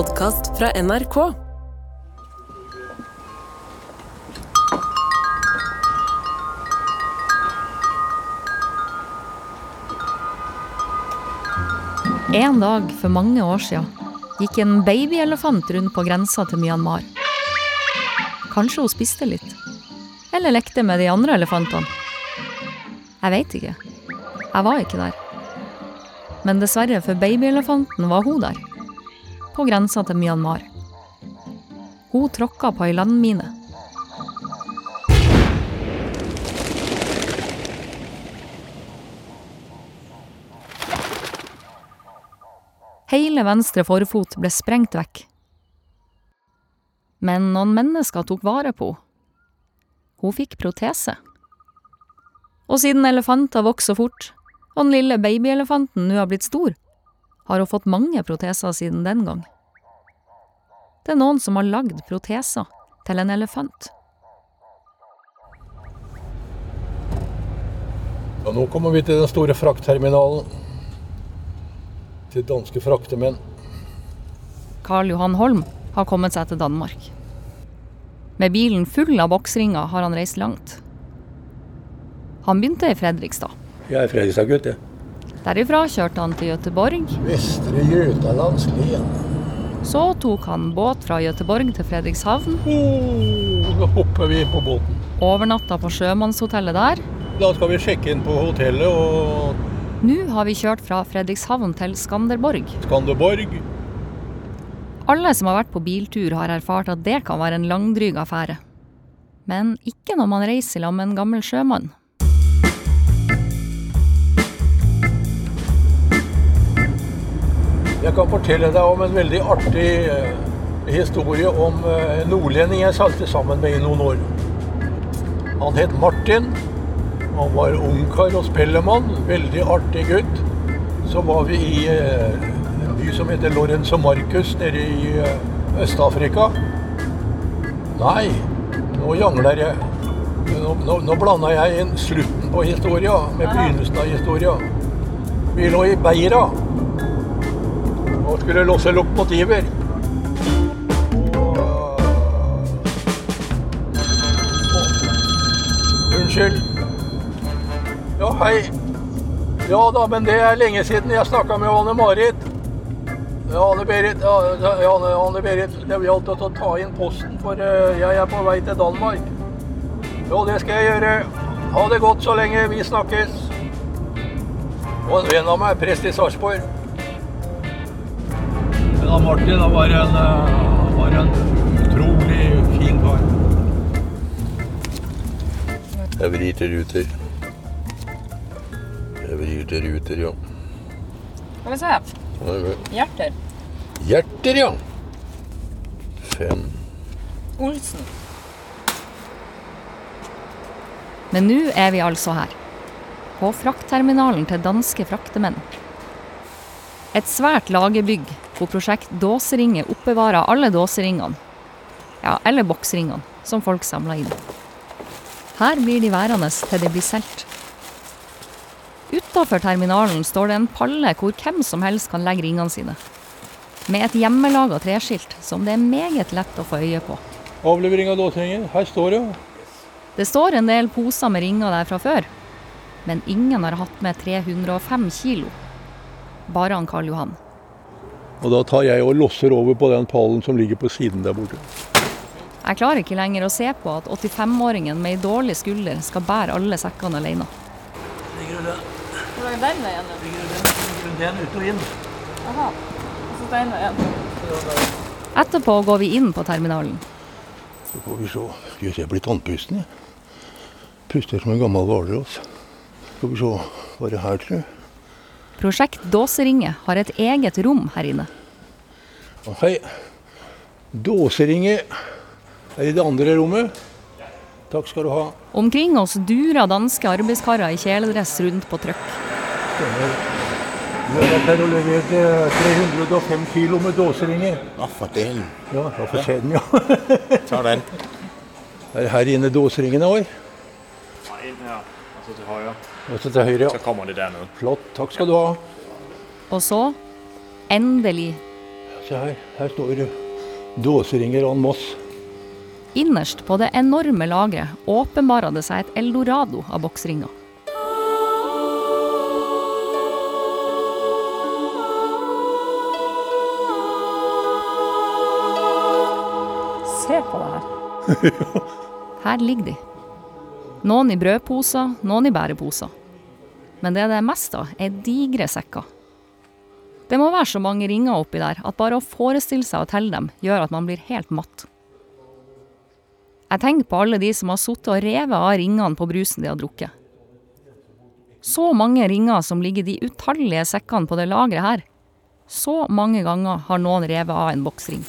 podkast fra NRK. En dag for mange år siden gikk en babyelefant rundt på grensa til Myanmar. Kanskje hun spiste litt? Eller lekte med de andre elefantene? Jeg veit ikke. Jeg var ikke der. Men dessverre for babyelefanten var hun der. På grensa til Myanmar. Hun tråkka på ei landmine. Hele venstre forfot ble sprengt vekk. Men noen mennesker tok vare på henne. Hun fikk protese. Og siden elefanter vokser fort, og den lille babyelefanten nå har blitt stor, har hun fått mange proteser siden den gang. Det er noen som har lagd proteser til en elefant. Og nå kommer vi til den store fraktterminalen. Til danske fraktemenn. Karl Johan Holm har kommet seg til Danmark. Med bilen full av boksringer har han reist langt. Han begynte i Fredrikstad. Jeg er Fredrikstad-gutt, jeg. Derifra kjørte han til Gøteborg. Vestre Götalandslen. Så tok han båt fra Gøteborg til Fredrikshavn. Oh, da hopper vi inn på båten. Overnatta på sjømannshotellet der. Da skal vi sjekke inn på hotellet og Nå har vi kjørt fra Fredrikshavn til Skanderborg. Skanderborg. Alle som har vært på biltur, har erfart at det kan være en langdryg affære. Men ikke når man reiser sammen med en gammel sjømann. Jeg kan fortelle deg om en veldig artig eh, historie om eh, en nordlending jeg salte sammen med i noen år. Han het Martin. Han var ungkar og spellemann. Veldig artig gutt. Så var vi i eh, en by som heter Lorenzo Marcus nede i Øst-Afrika. Nei, nå jangler jeg. Nå, nå, nå blanda jeg inn slutten på historia med begynnelsen av historia. Vi lå i Beira og skulle låse lokomotiver. Unnskyld. Ja, hei. Ja da, men det er lenge siden jeg snakka med Anne-Marit. Ja, Anne-Berit, ja, Anne- Anne-Berit, det gjaldt å ta inn posten, for øh, jeg er på vei til Danmark. Jo, det skal jeg gjøre. Ha det godt så lenge. Vi snakkes. Og en venn av meg, prest i Sarpsborg. Han Martin han var en, eh, han var en utrolig fin kar. Jeg vrir til ruter. Jeg vrir til ruter, ja. Skal vi se. Hjerter. Hjerter, ja. Fem. Olsen. Men nå er vi altså her. På fraktterminalen til danske fraktemenn. Et svært lagerbygg hvor prosjekt Dåseringer oppbevarer alle dåseringene. Ja, eller boksringene, som folk samler inn. Her blir de værende til de blir solgt. Utafor terminalen står det en palle hvor hvem som helst kan legge ringene sine. Med et hjemmelaga treskilt som det er meget lett å få øye på. Avlevering av dåseringer. Her står det. Det står en del poser med ringer der fra før, men ingen har hatt med 305 kilo. Bare han Karl Johan. Og da tar jeg og losser over på den pallen som ligger på siden der borte. Jeg klarer ikke lenger å se på at 85-åringen med ei dårlig skulder skal bære alle sekkene alene. Hvor er den veien? ligger den, ut og inn. Aha. Og så den veien. Etterpå går vi inn på terminalen. Så får vi se. Jøss, jeg blir tannpusten, jeg. Puster som en gammel hvalross. Skal vi se. Var det her, tror jeg? Prosjekt Dåseringe har et eget rom her inne. Hei. Dåseringe er i det andre rommet. Takk skal du ha. Omkring oss durer danske arbeidskarer i kjeledress rundt på trøkk. Vi har vært her og levert eh, 305 kilo med dåseringer. Ja, for delen. Ja, da får se den, ja. Ta den. Er det her inne dåseringene Nei, Ja, altså du har jo Og så til høyre, Så ja. kommer det dernede. Flott. Takk skal du ha. Og så, endelig, Se her. Her står det dåseringer en Moss. Innerst på det enorme lageret åpenbarer det seg et eldorado av boksringer. Se på det her. Her ligger de. Noen i brødposer, noen i bæreposer. Men det det er mest av, er digre sekker. Det må være så mange ringer oppi der at bare å forestille seg å telle dem, gjør at man blir helt matt. Jeg tenker på alle de som har sittet og revet av ringene på brusen de har drukket. Så mange ringer som ligger de utallige sekkene på det lageret her. Så mange ganger har noen revet av en boksring.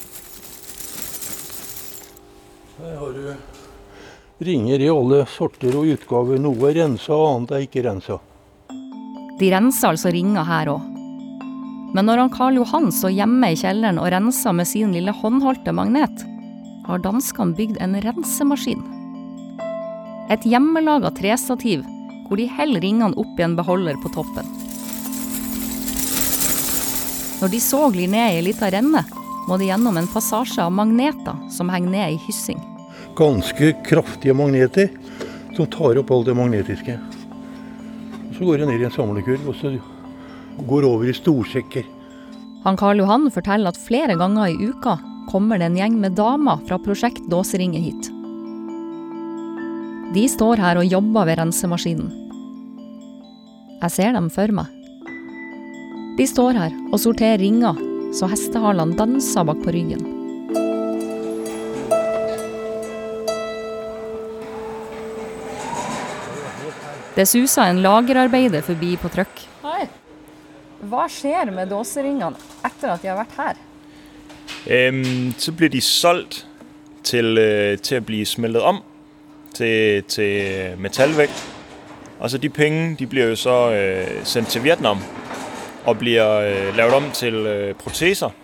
Her har du ringer i alle sorter og utgaver. Noe er rensa, annet er ikke rensa. De renser altså ringer her òg. Men når han Karl Johan står hjemme i kjelleren og renser med sin lille håndholdte magnet, har danskene bygd en rensemaskin. Et hjemmelaga trestativ hvor de heller ringene opp i en beholder på toppen. Når de så glir ned i ei lita renne, må de gjennom en passasje av magneter som henger ned i hyssing. Ganske kraftige magneter som tar opp alt det magnetiske. Så går det ned i en samlekurv, og så går over i storsekker. Han Karl Johan forteller at flere ganger i uka kommer det en gjeng med damer fra Prosjekt Dåseringe hit. De står her og jobber ved rensemaskinen. Jeg ser dem for meg. De står her og sorterer ringer så hestehalene danser bak på ryggen. Det suser en lagerarbeider forbi på trøkk. Hei. Hva skjer med dåseringene etter at de har vært her? Um, så blir de solgt til, øh, til å bli smeltet om til, til metallvekt. Altså de pengene de blir jo så uh, sendt til Vietnam og blir uh, lavet om til uh, proteser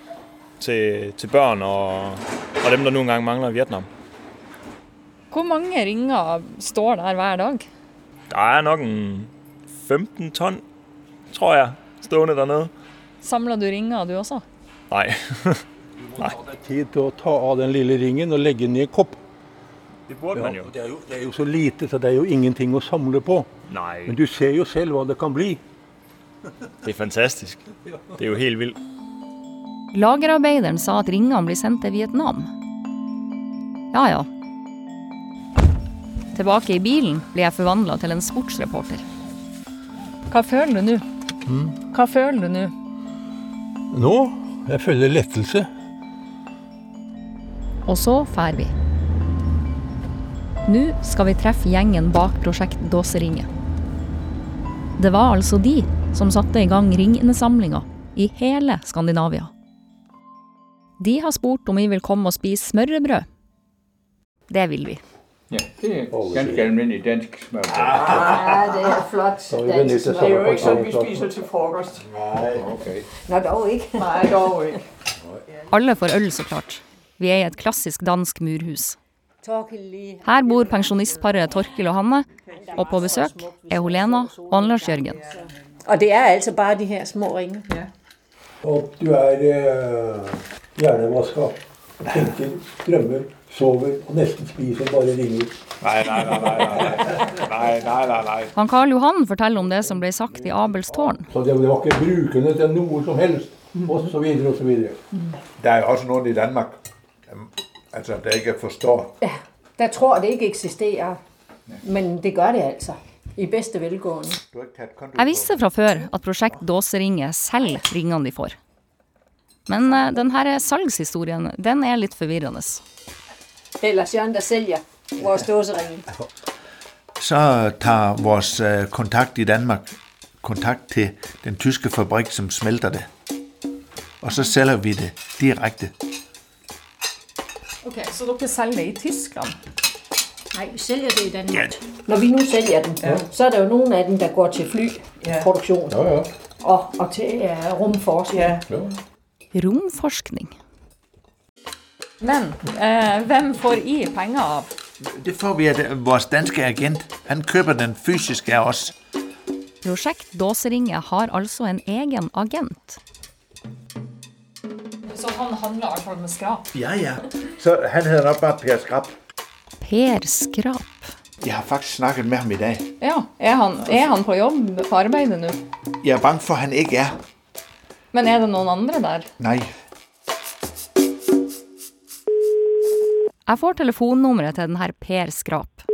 til, til børn og, og dem, der noen gang mangler i Vietnam. Hvor mange ringer står der hver dag? Der er nok en 15 ton, tror jeg, stående dernede. Samler du ringer du også? Nei. Nei. Ta deg tid til å ta av den lille ringen og legge den i en kopp. det burde man jo. det, er jo, det er jo så lite, så det er jo ingenting å samle på. Nei. Men du ser jo selv hva det kan bli. det er fantastisk. Det er jo helt vildt. Lagerarbeideren sa at ringene blir sendt til Vietnam. Ja ja. Tilbake i bilen blir jeg forvandla til en sportsreporter. Hva føler du nå? Hva føler du nå? Nå jeg føler lettelse. Og så drar vi. Nå skal vi treffe gjengen bak prosjekt Dåseringet. Det var altså de som satte i gang ringinnsamlinga i hele Skandinavia. De har spurt om vi vil komme og spise smørrebrød. Det vil vi. Ja, det er ganske almindelig dansk smørbrød. Ja, det er flot Så vi dansk smørbrød. Det er jo ikke av vi spiser til frokost. Okay. Nå, dog ikke. Nei, dog ikke. Alle får øl, så klart. Vi er i et klassisk dansk murhus. Her bor pensjonistparet Torkil og Hanne, og på besøk er hun Lena og Anders Jørgen. Og det er altså bare de her små ringe. Og du er eh, hjernevaska. Tenker, drømmer, sover og nesten spiser bare ringer. Nei nei nei, nei, nei, nei. Han Karl Johan forteller om det som ble sagt i Abels tårn. Så det, var ikke brukende til noe som helst, mhm. osv., osv. Mhm. Det er jo også noen i Danmark altså, der ikke forstår. Ja, der tror det ikke eksisterer. Men det gjør det altså. I beste velgående. Jeg visste fra før at Prosjekt Dåseringer selger ringene de får. Men eh, denne salgshistorien den er litt forvirrende. Er Jørgen, der sælger vores dåseringe. Så tager vores øh, kontakt i Danmark kontakt til den tyske fabrik, som smelter det. Og så sælger vi det direkte. Ok, Så dere det i Tyskland? Nej, vi sælger det i Danmark. Ja. Når vi nu sælger den, ja. så er der jo nogle af dem, der går til flyproduktion Ja, ja. og, og til uh, rumforskning. Ja. ja. Romforskning. Men eh, hvem får I penger av? Det får vi av vår danske agent. Han køber den fysiske av oss. Prosjekt Dåseringe har altså en egen agent. Så han handler i hvert fall med skrap? Ja, ja. Så han heter nok bare Per Skrap. Per Skrap. Jeg har faktisk snakket med ham i dag. Ja, er han, er han på jobb på arbeidet nå? Jeg er bange for, han ikke er. Men er det noen andre der? Nej. Jeg får telefonnummeret til den her Per Skrap.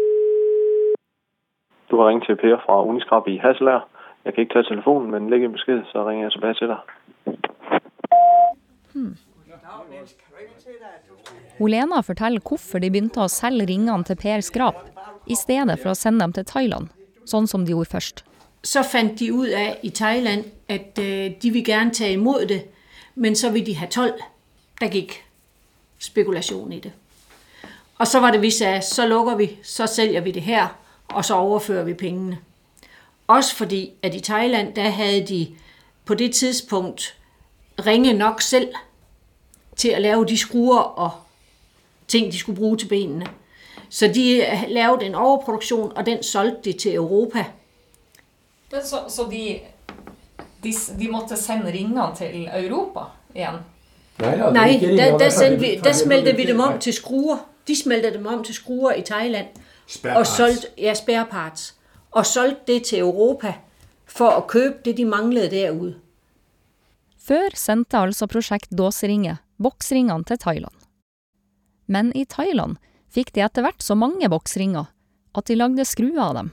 Du har ringt til Per fra Uniskrap i Hasselager. Jeg kan ikke ta telefonen, men legg en besked, så ringer jeg tilbake til deg. Hmm. Lena forteller hvorfor de begynte å selge ringene til Per Skrap, i stedet for å sende dem til Thailand, sånn som de gjorde først. Så fant de ut av i Thailand, at øh, de vil gjerne ta imot det, men så vil de ha 12. Der gikk spekulasjon i det. Og så var det, vi sagde, så lukker vi, så sælger vi det her, og så overfører vi pengene. Også fordi, at i Thailand, der havde de på det tidspunkt ringe nok selv til at lave de skruer og ting, de skulle bruge til benene. Så de øh, lavede en overproduktion, og den solgte de til Europa. Så, så de, de, de måtte sende ringene til Europa igjen? Nei, Nej, der, der, der, der smeltede vi dem om til skruer. De smeltede dem om til skruer i Thailand. Spare Og solgte, ja, spare parts. Og solgte det til Europa for at købe det, de manglede derude. Før sendte altså Prosjekt Dåseringe boksringene til Thailand. Men i Thailand fikk de etter hvert så mange boksringer at de lagde skruer av dem,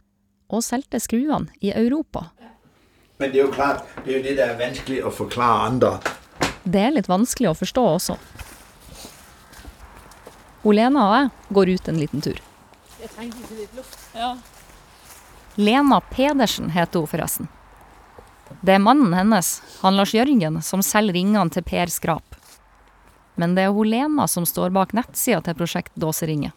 og solgte skruene i Europa. Men det er jo klart, det er jo det, der er vanskelig å forklare andre. Det er litt vanskelig å forstå også. Olena og jeg går ut en liten tur. Lena Pedersen heter hun forresten. Det er mannen hennes, han Lars Jørgen, som selger ringene til Per Skrap. Men det er hun Lena som står bak nettsida til Prosjekt Dåseringe.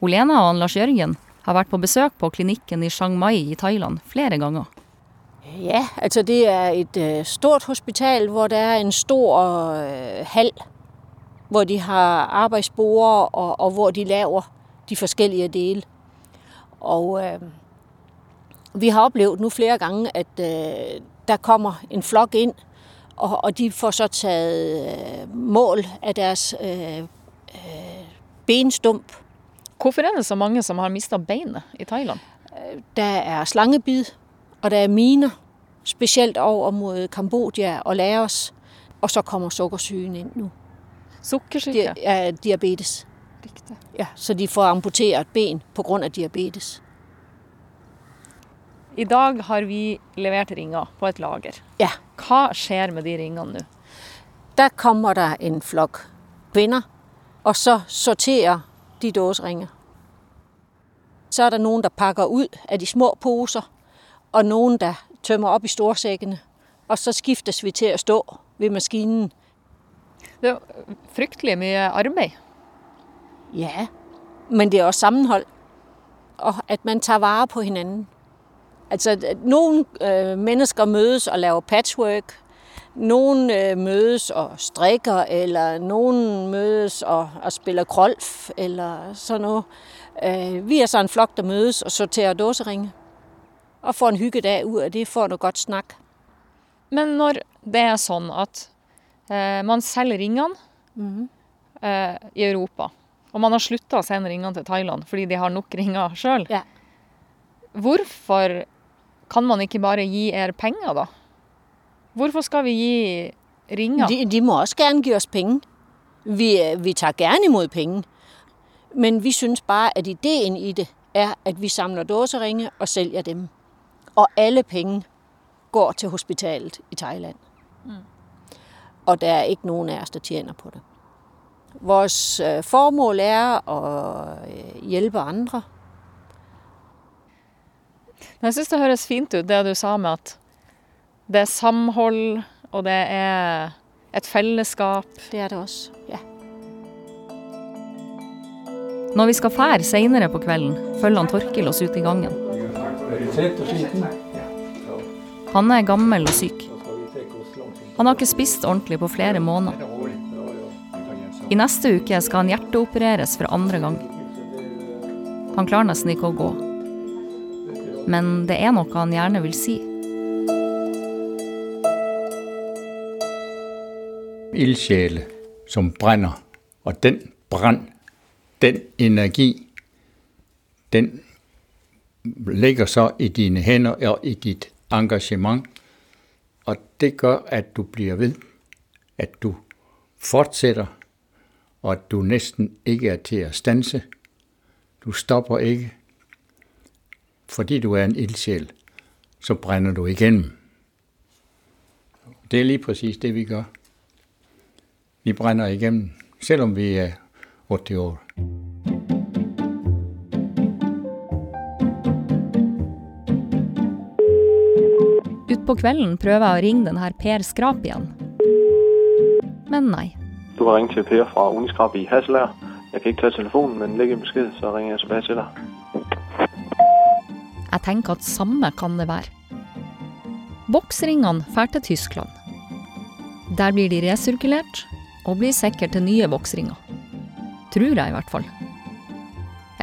Hun Lena og han Lars Jørgen har vært på besøk på klinikken i Chiang Mai i Thailand flere ganger. Ja, altså det er et øh, stort hospital, hvor det er en stor øh, hal, hvor de har arbejdsborde, og, og hvor de laver de forskellige dele. Og øh, vi har oplevet nu flere gange, at øh, der kommer en flok ind, og, og de får så taget øh, mål af deres øh, øh, benstump. Hvorfor er det så mange som har mistet beinet i Thailand? Der er slangebid, og der er miner, specielt over mod Kambodja og Laos. Og så kommer sukkersygen ind nu. Sukkersyke? Di- diabetes. Riktig. Ja, så de får amputeret ben på grund af diabetes. I dag har vi levert ringer på et lager. Ja, Hva skjer med de ringene nå? der kommer der en flok kvinner, og så sorterer de dåseringer. Så er det noen der pakker ut av de små poser, og noen der tømmer opp i storsækkene. Og så skiftes vi til å stå ved maskinen. Det er fryktelig mye arbeid. Ja, men det er også sammenhold, og at man tar vare på hinanden. Altså, noen øh, mennesker møtes og laver patchwork, Noen øh, møtes og strikker, eller noen møtes og, og spiller krolf, eller sådan noget. Øh, vi er så en flok, der mødes og sorterer dåseringe, og får en hyggedag ut av det, får noe godt snakk. Men når det er sånn at man selger ringene eh, i Europa, og man har slutta å sende ringene til Thailand fordi de har nok ringer sjøl, Yeah. hvorfor kan man ikke bare gi er penger, da? Hvorfor skal vi gi ringer? De, de må også gerne gi oss penger. Vi, vi tar gerne imod penger. Men vi synes bare, at ideen i det er, at vi samler dåseringer og selger dem. Og alle penger går til hospitalet i Thailand. Mm. Og der er ikke nogen af os, der tjener på det. Vores øh, formål er at hjelpe andre. Men jeg syns det høres fint ut, det du sa med at det er samhold, og det er et fellesskap. Det er det også. Ja. Når vi skal fære seinere på kvelden, følger han Torkil oss ut i gangen. Han er gammel og syk. Han har ikke spist ordentlig på flere måneder. I neste uke skal han hjerteopereres for andre gang. Han klarer nesten ikke å gå. Men det er noe han gjerne vil si. ildsjæle, som brenner, Og den brann, den energi, den ligger så i dine hender og i ditt engagement. Og det gør, at du bliver ved, at du fortsætter, og at du næsten ikke er til at stanse. Du stopper ikke. Fordi du er en ildsjæl, så brænder du igennem. Det er lige præcis det, vi gør. Vi brænder igennem, selvom vi er 80 år. Utpå kvelden prøver jeg å ringe denne Per Skrap igjen. Men nei. Du har ringt til Per fra Uniskrap i Hasselager. Jeg kan ikke ta telefonen, men legg en besked, så ringer jeg tilbake til deg. Jeg tenker at samme kan det være. Boksringene drar til Tyskland. Der blir de resirkulert, og blir sikkert til nye boksringer. Tror jeg i hvert fall.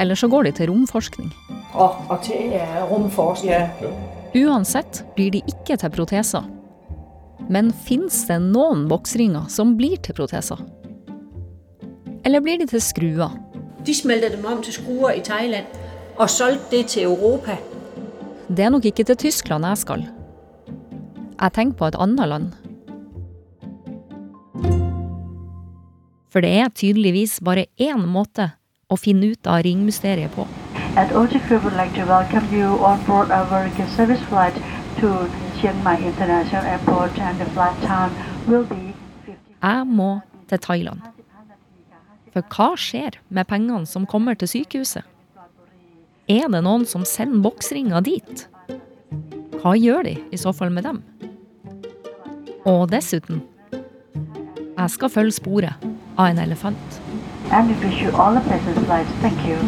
Eller så går de til romforskning. Og, og til uh, rumforskning. Uansett blir de ikke til proteser. Men fins det noen boksringer som blir til proteser? Eller blir de til skruer? De smeltede dem om til skruer i Thailand og solgte det til Europa. Det er nok ikke til Tyskland jeg skal. Jeg tenker på et annet land. For det er tydeligvis bare én måte å finne ut av ringmysteriet på. At OTC would like to welcome you on board our American service flight to Chiang Mai International Airport and the flight time will be 15 Jeg må til Thailand. For hva skjer med pengene som kommer til sykehuset? Er det noen som sender boksringer dit? Hva gjør de i så fall med dem? Og dessuten Jeg skal følge sporet av en elefant. And we wish you all a pleasant flight. Thank you.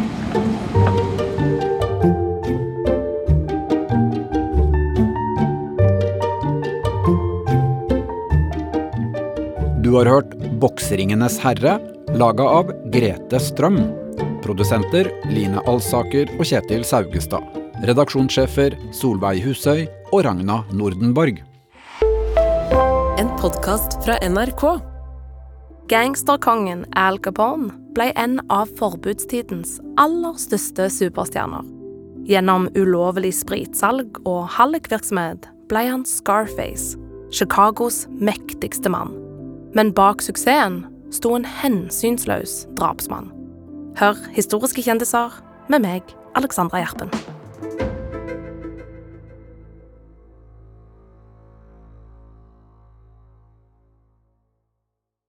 Du har hørt Bokseringenes herre, laga av Grete Strøm. Produsenter Line Alsaker og Kjetil Saugestad. Redaksjonssjefer Solveig Husøy og Ragna Nordenborg. En podkast fra NRK. Gangsterkongen Al Capone ble en av forbudstidens aller største superstjerner. Gjennom ulovlig spritsalg og hallikvirksomhet ble han Scarface, Chicagos mektigste mann. Men bak suksessen sto en hensynsløs drapsmann. Hør historiske kjendiser med meg, Alexandra Gjerpen.